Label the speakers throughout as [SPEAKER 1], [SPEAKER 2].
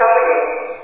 [SPEAKER 1] Então. É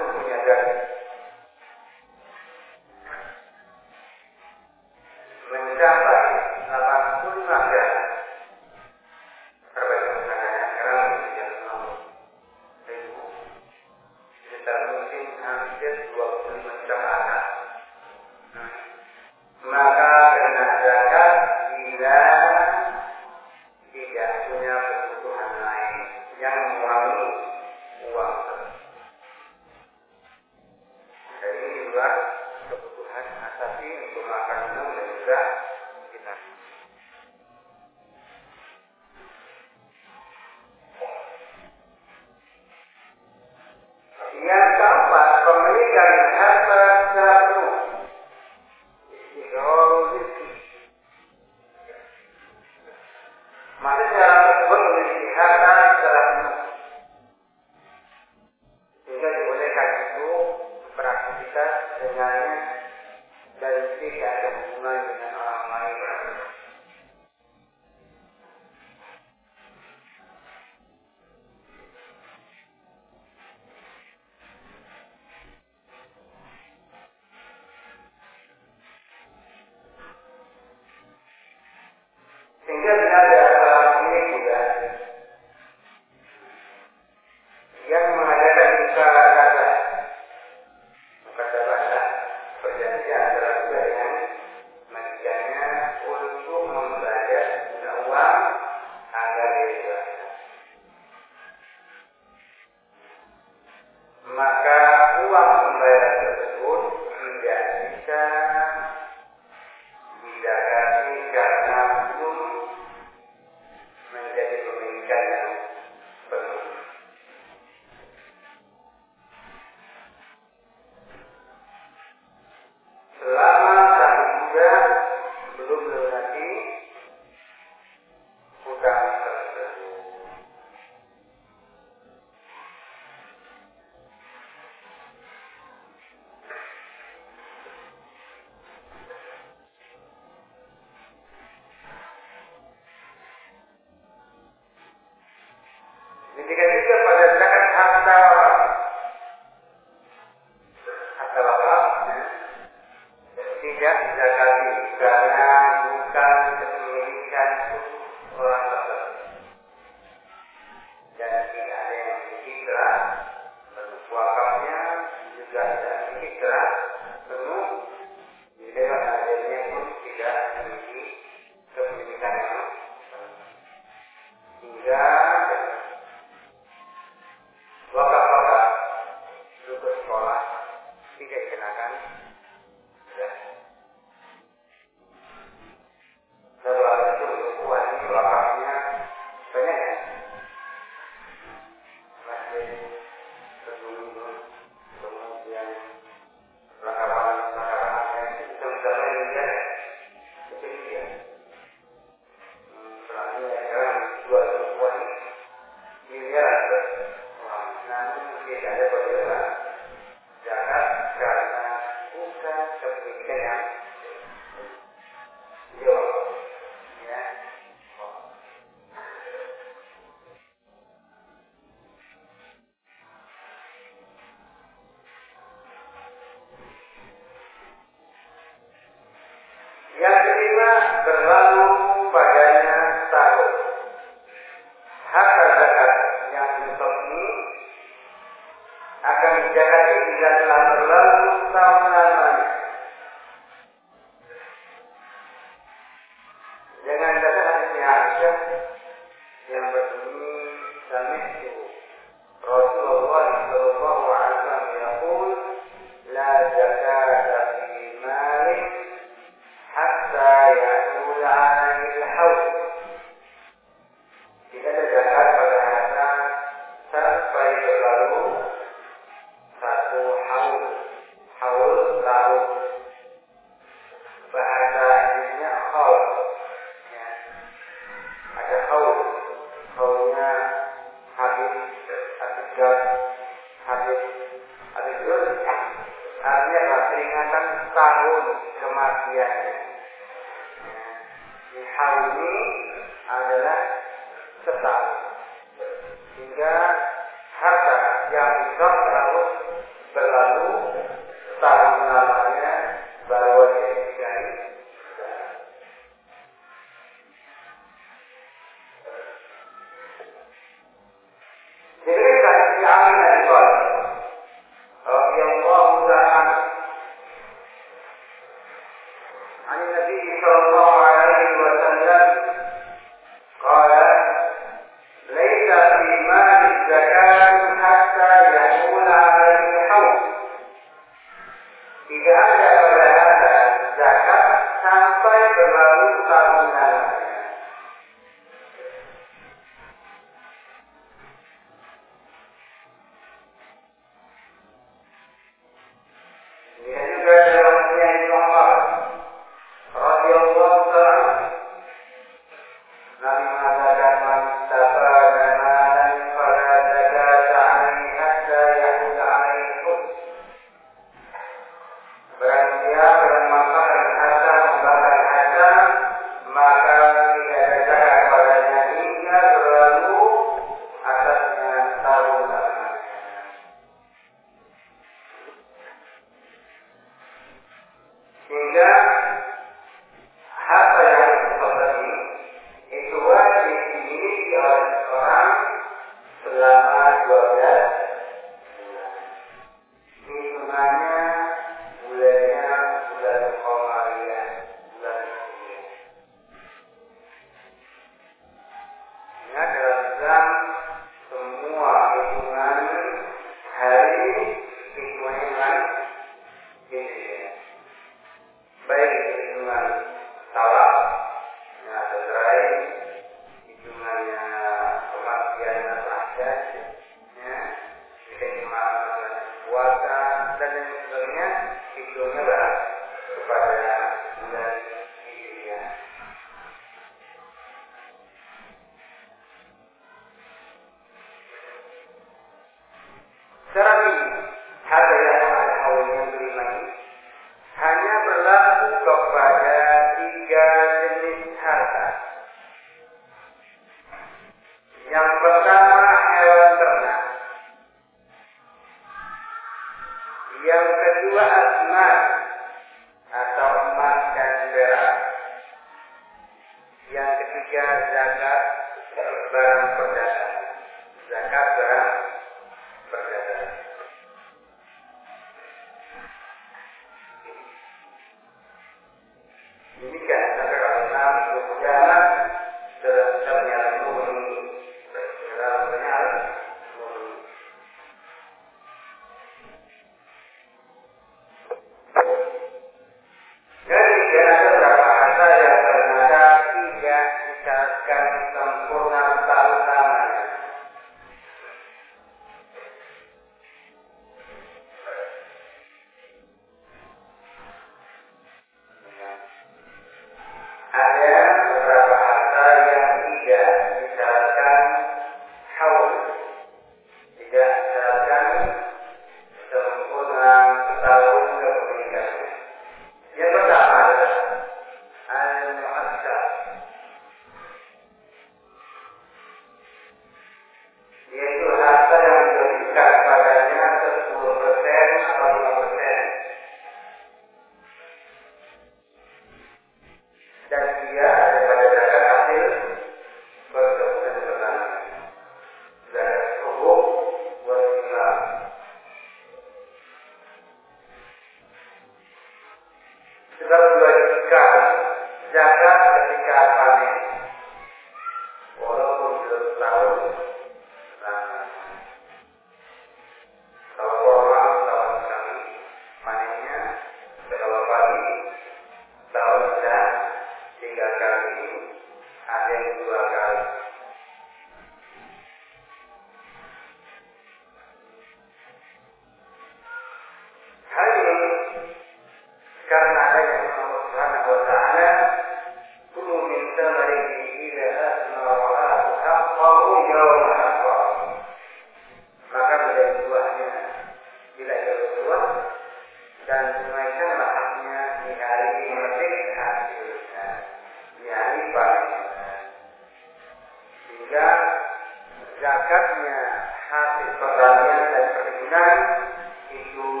[SPEAKER 1] issue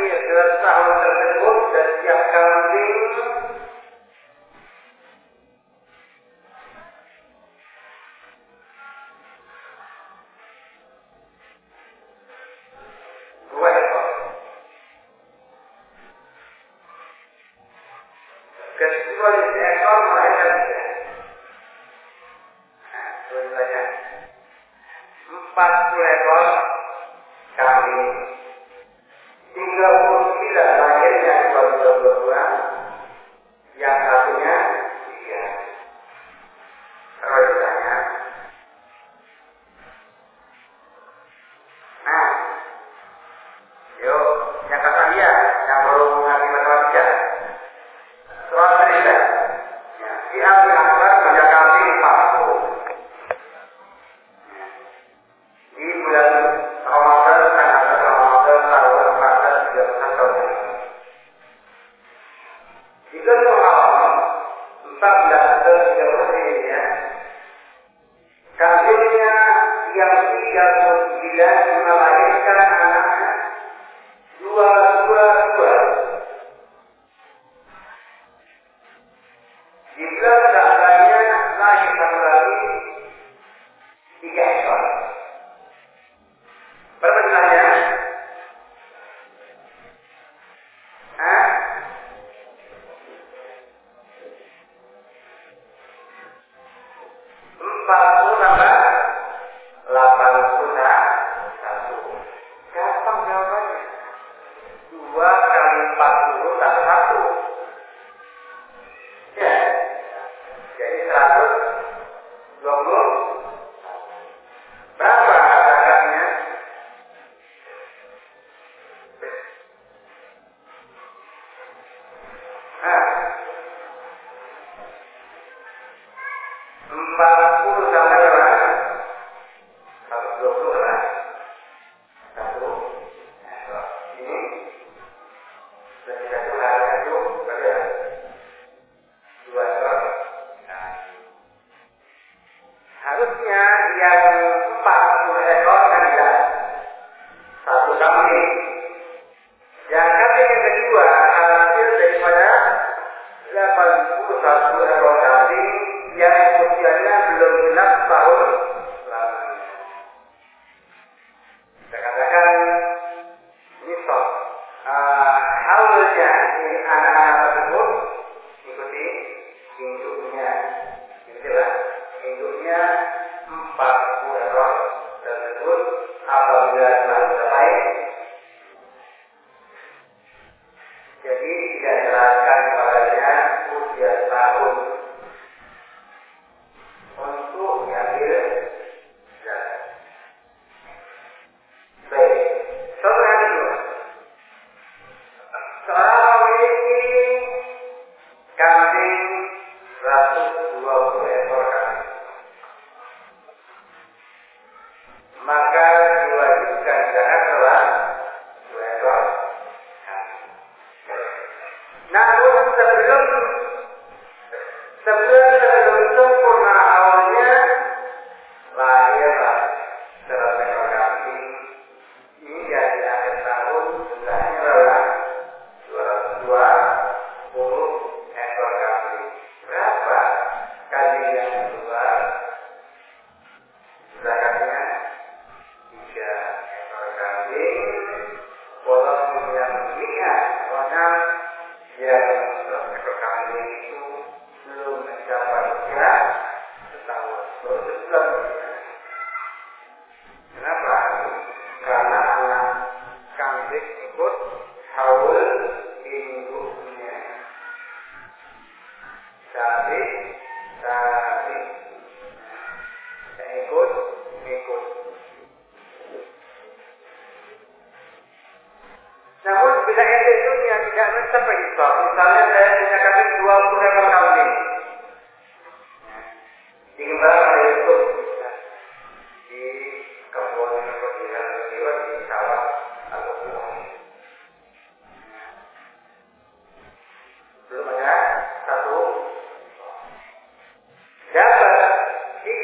[SPEAKER 1] ශරීරය ඉවත්තාවතර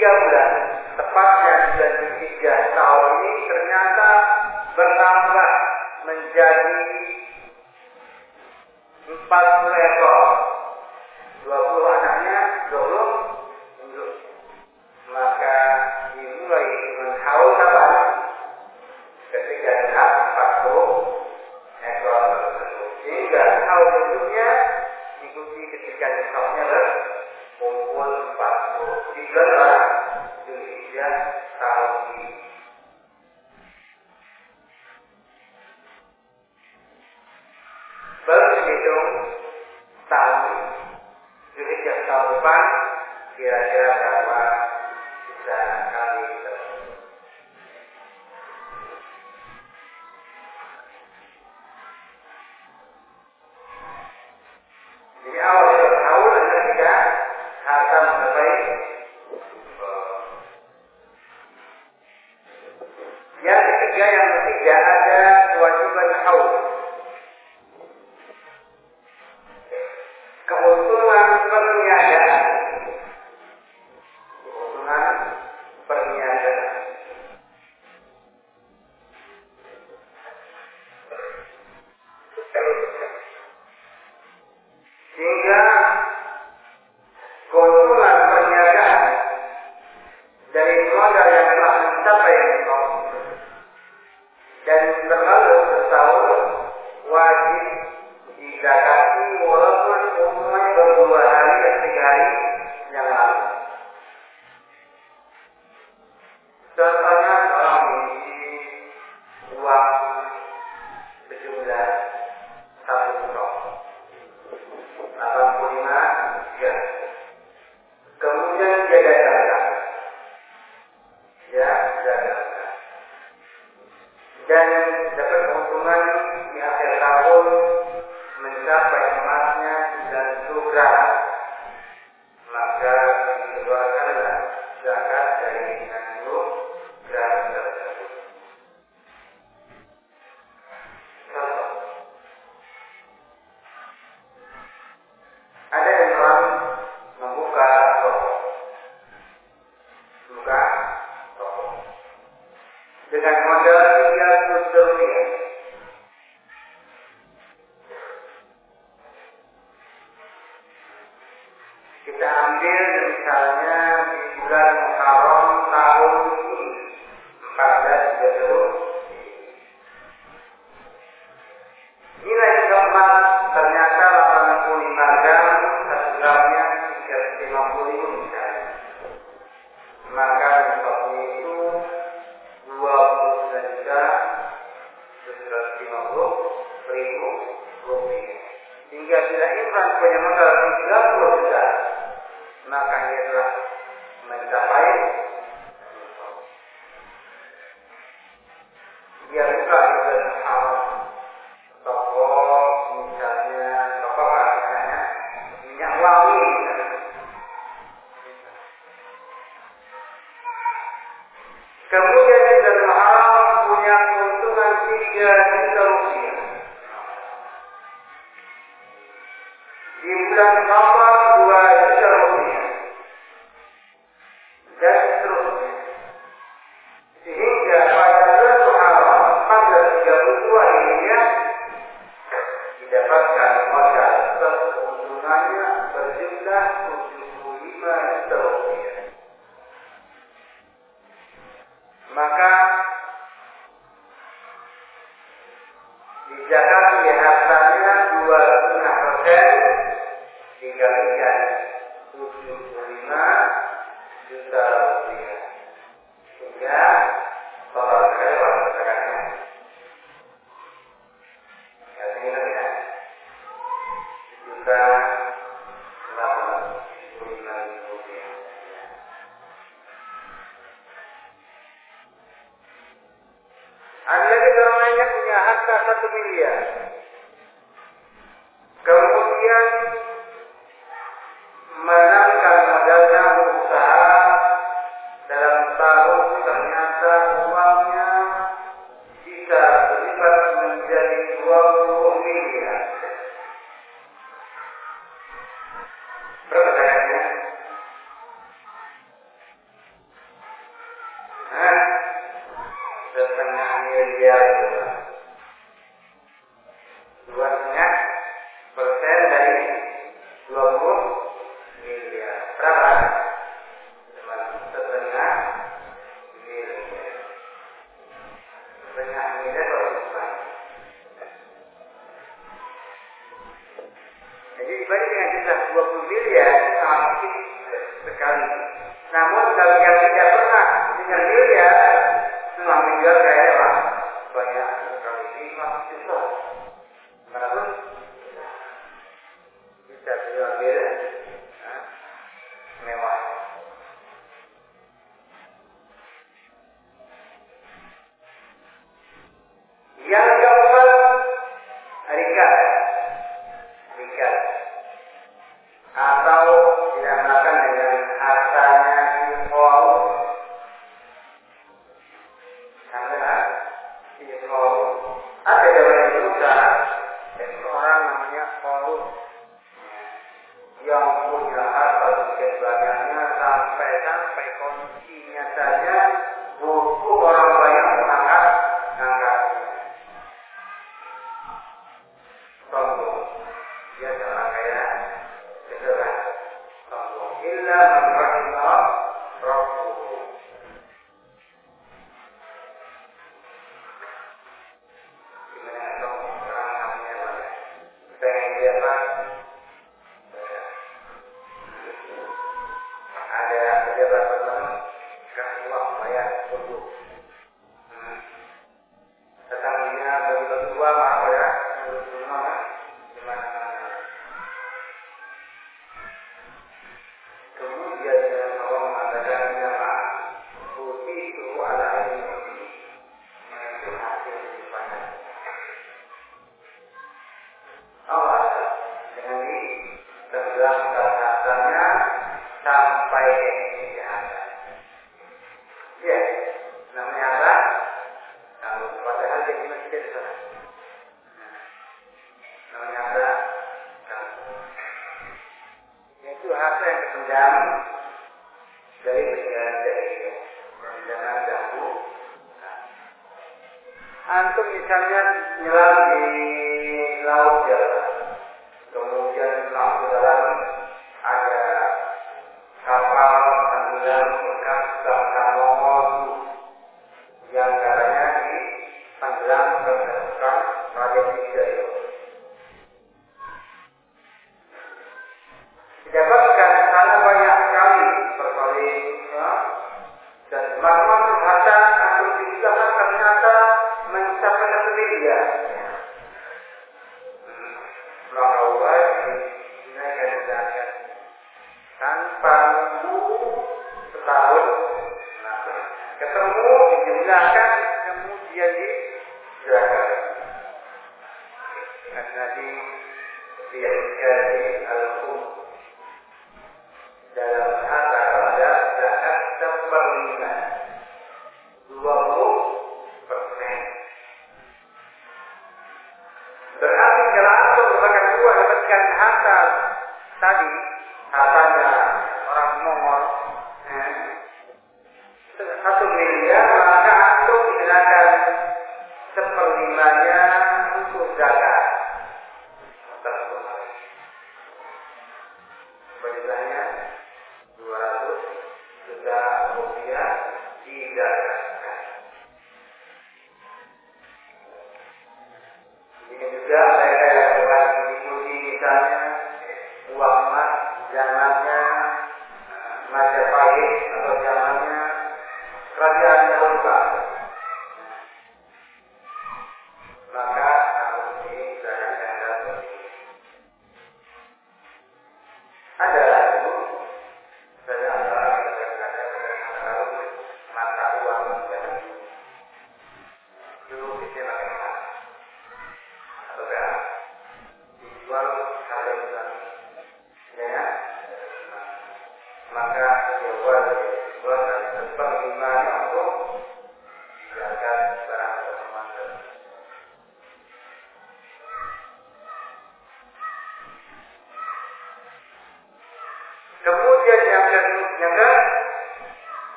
[SPEAKER 1] 2013, tepatnya di bulan 3 tahun ini ternyata bernama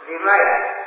[SPEAKER 1] demais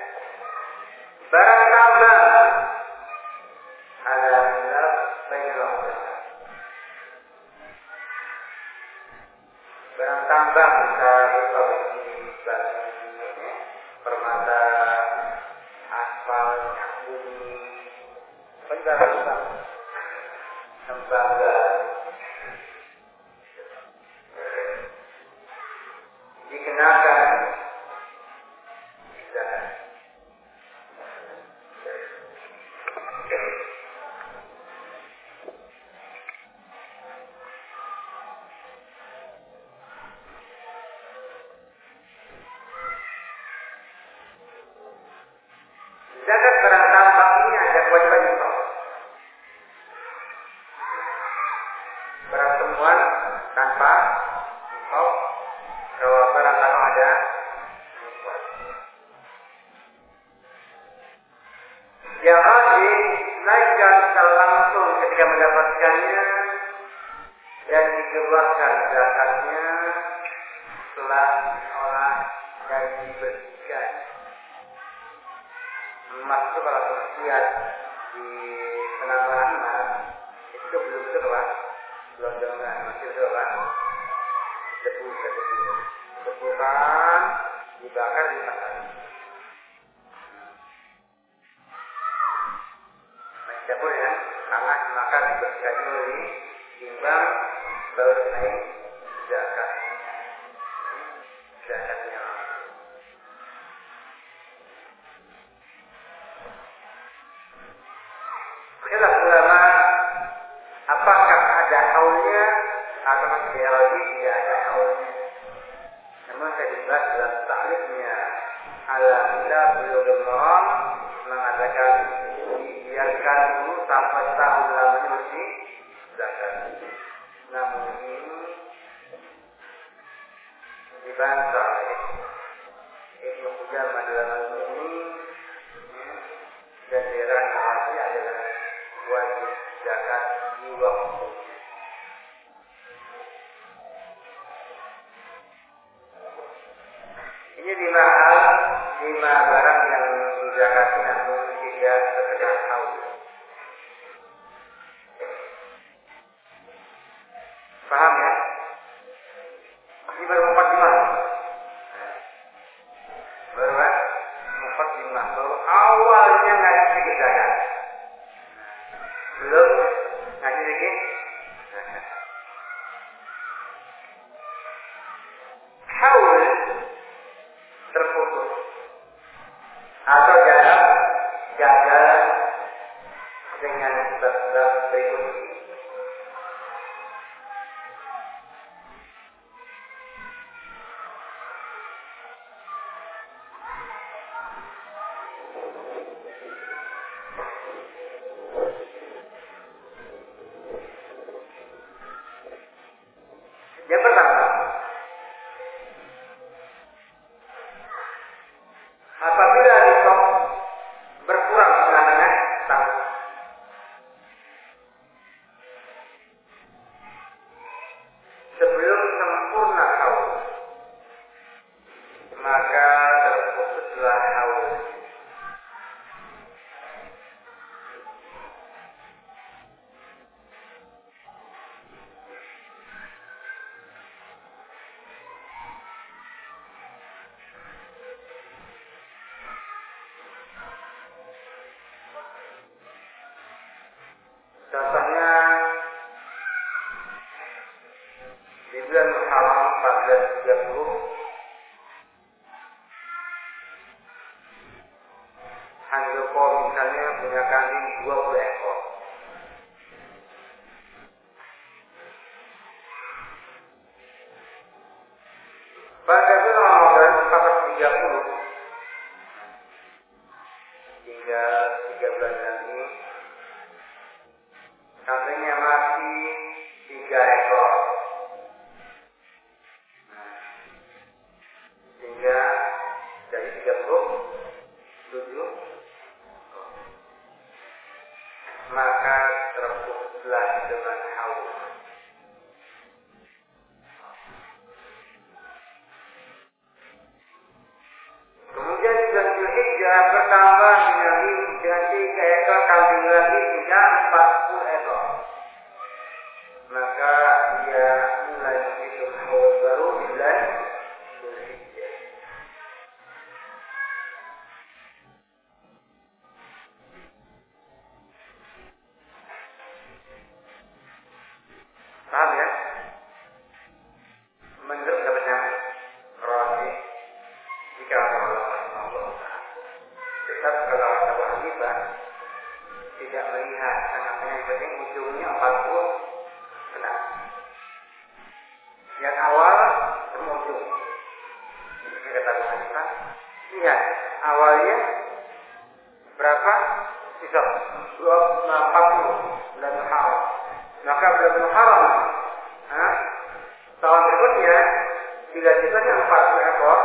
[SPEAKER 1] Bila jumlahnya empat ekor,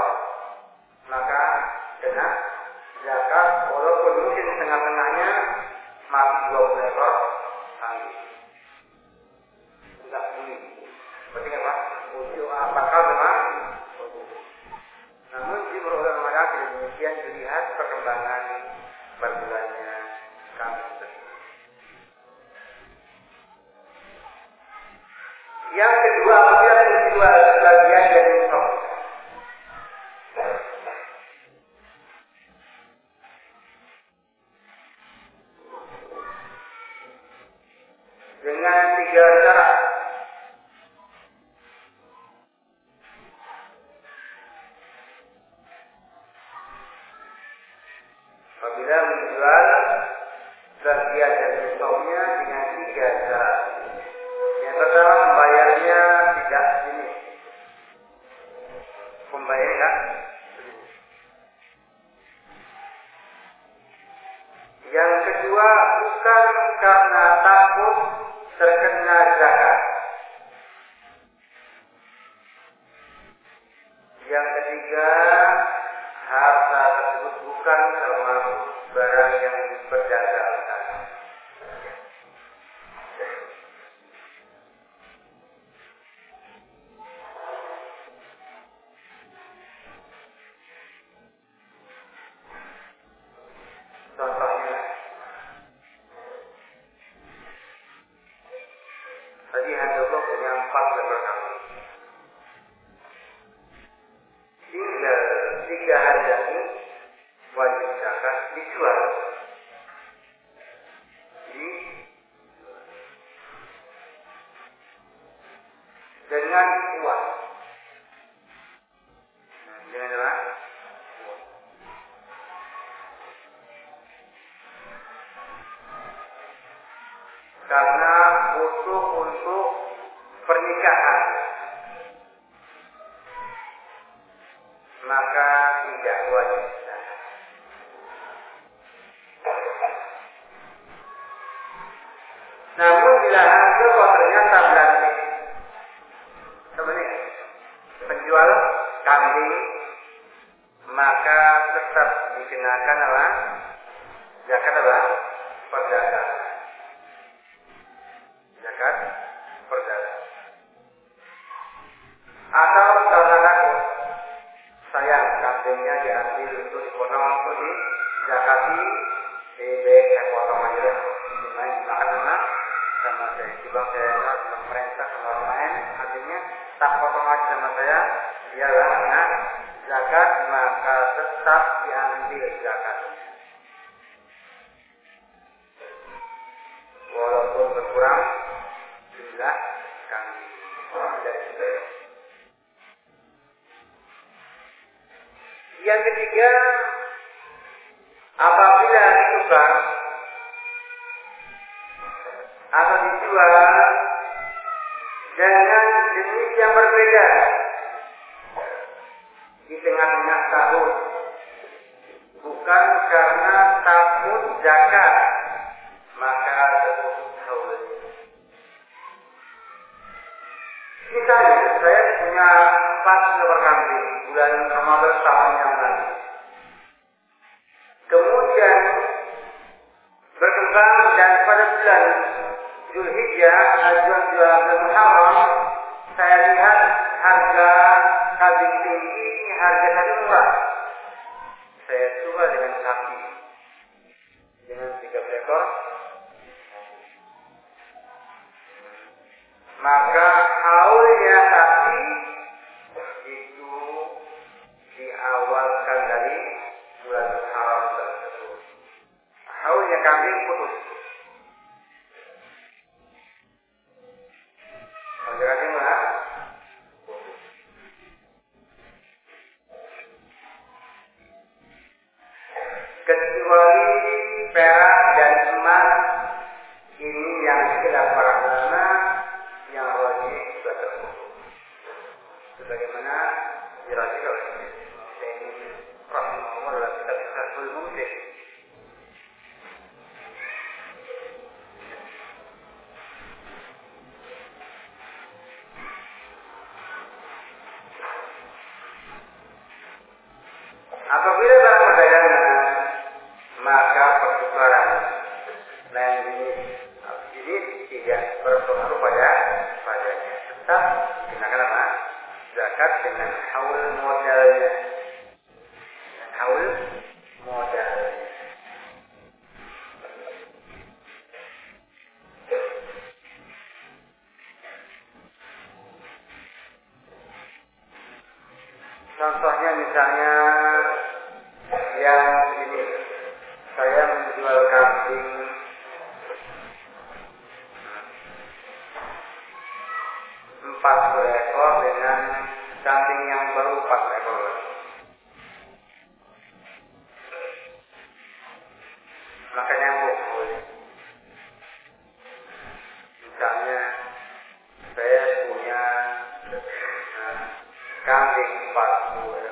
[SPEAKER 1] maka dengan zakat walaupun mungkin tengah tengahnya masih dua ekor kambing. dengan kuat. කාමයෙන් පත් වූ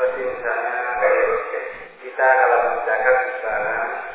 [SPEAKER 1] pesinsangan kita kalau menjaga misalnya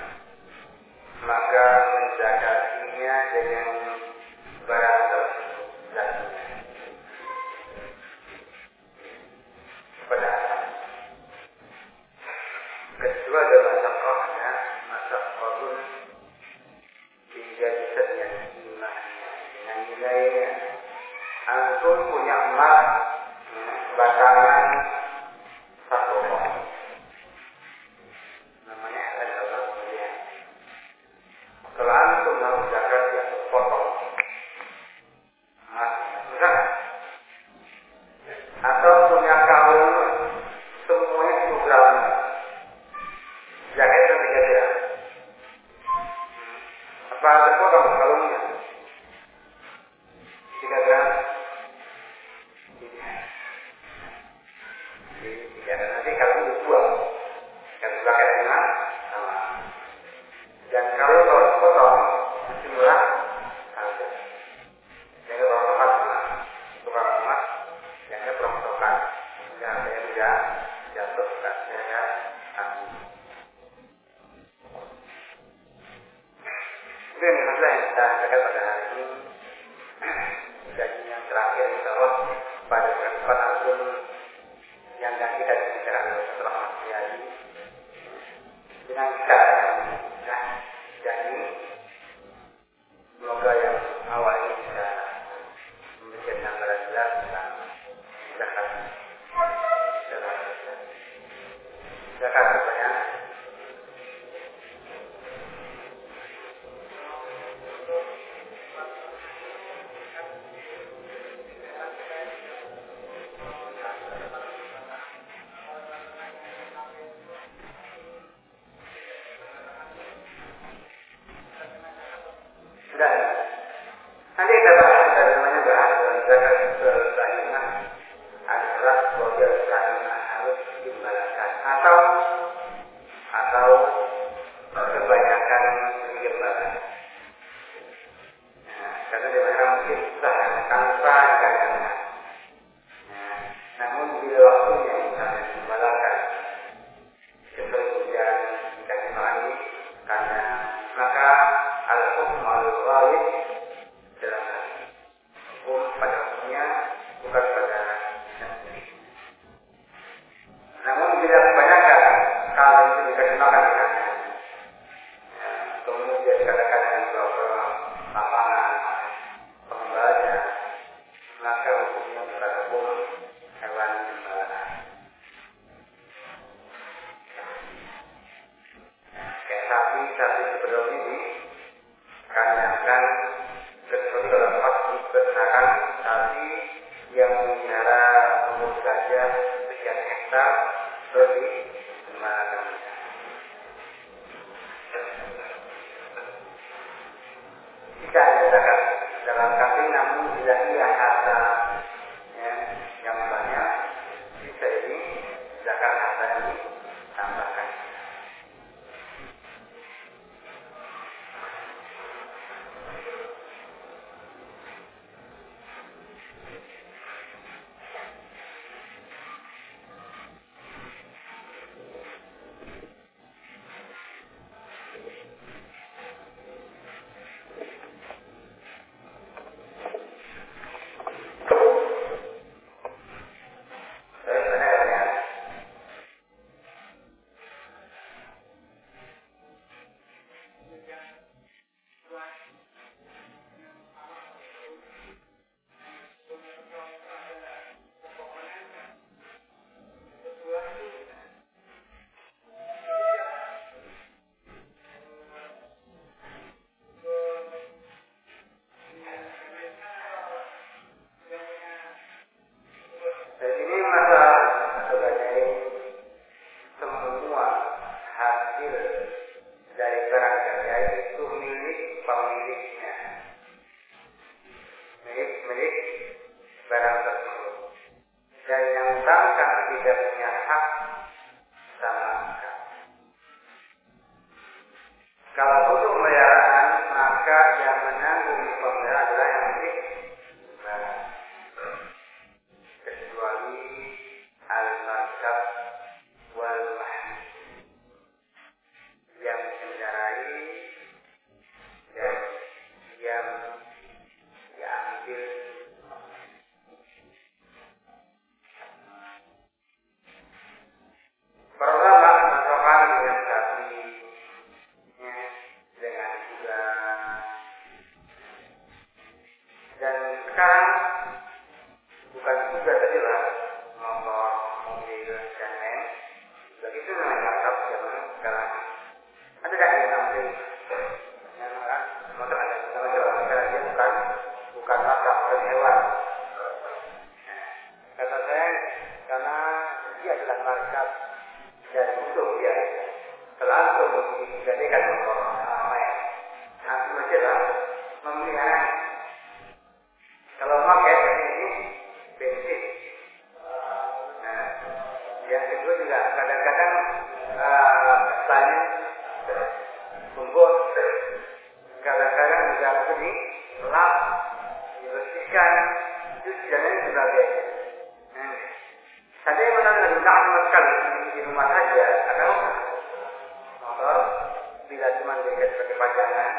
[SPEAKER 1] jangan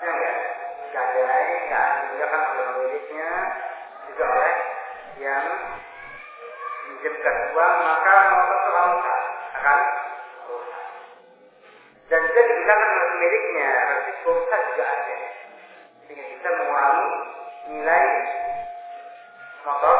[SPEAKER 1] ya enggak diandai nggak dikerjakan oleh pemiliknya juga oleh yang menjemput uang maka motor selalu akan rusak dan juga digunakan oleh pemiliknya resiko rusak juga ada sehingga kita mengurangi nilai motor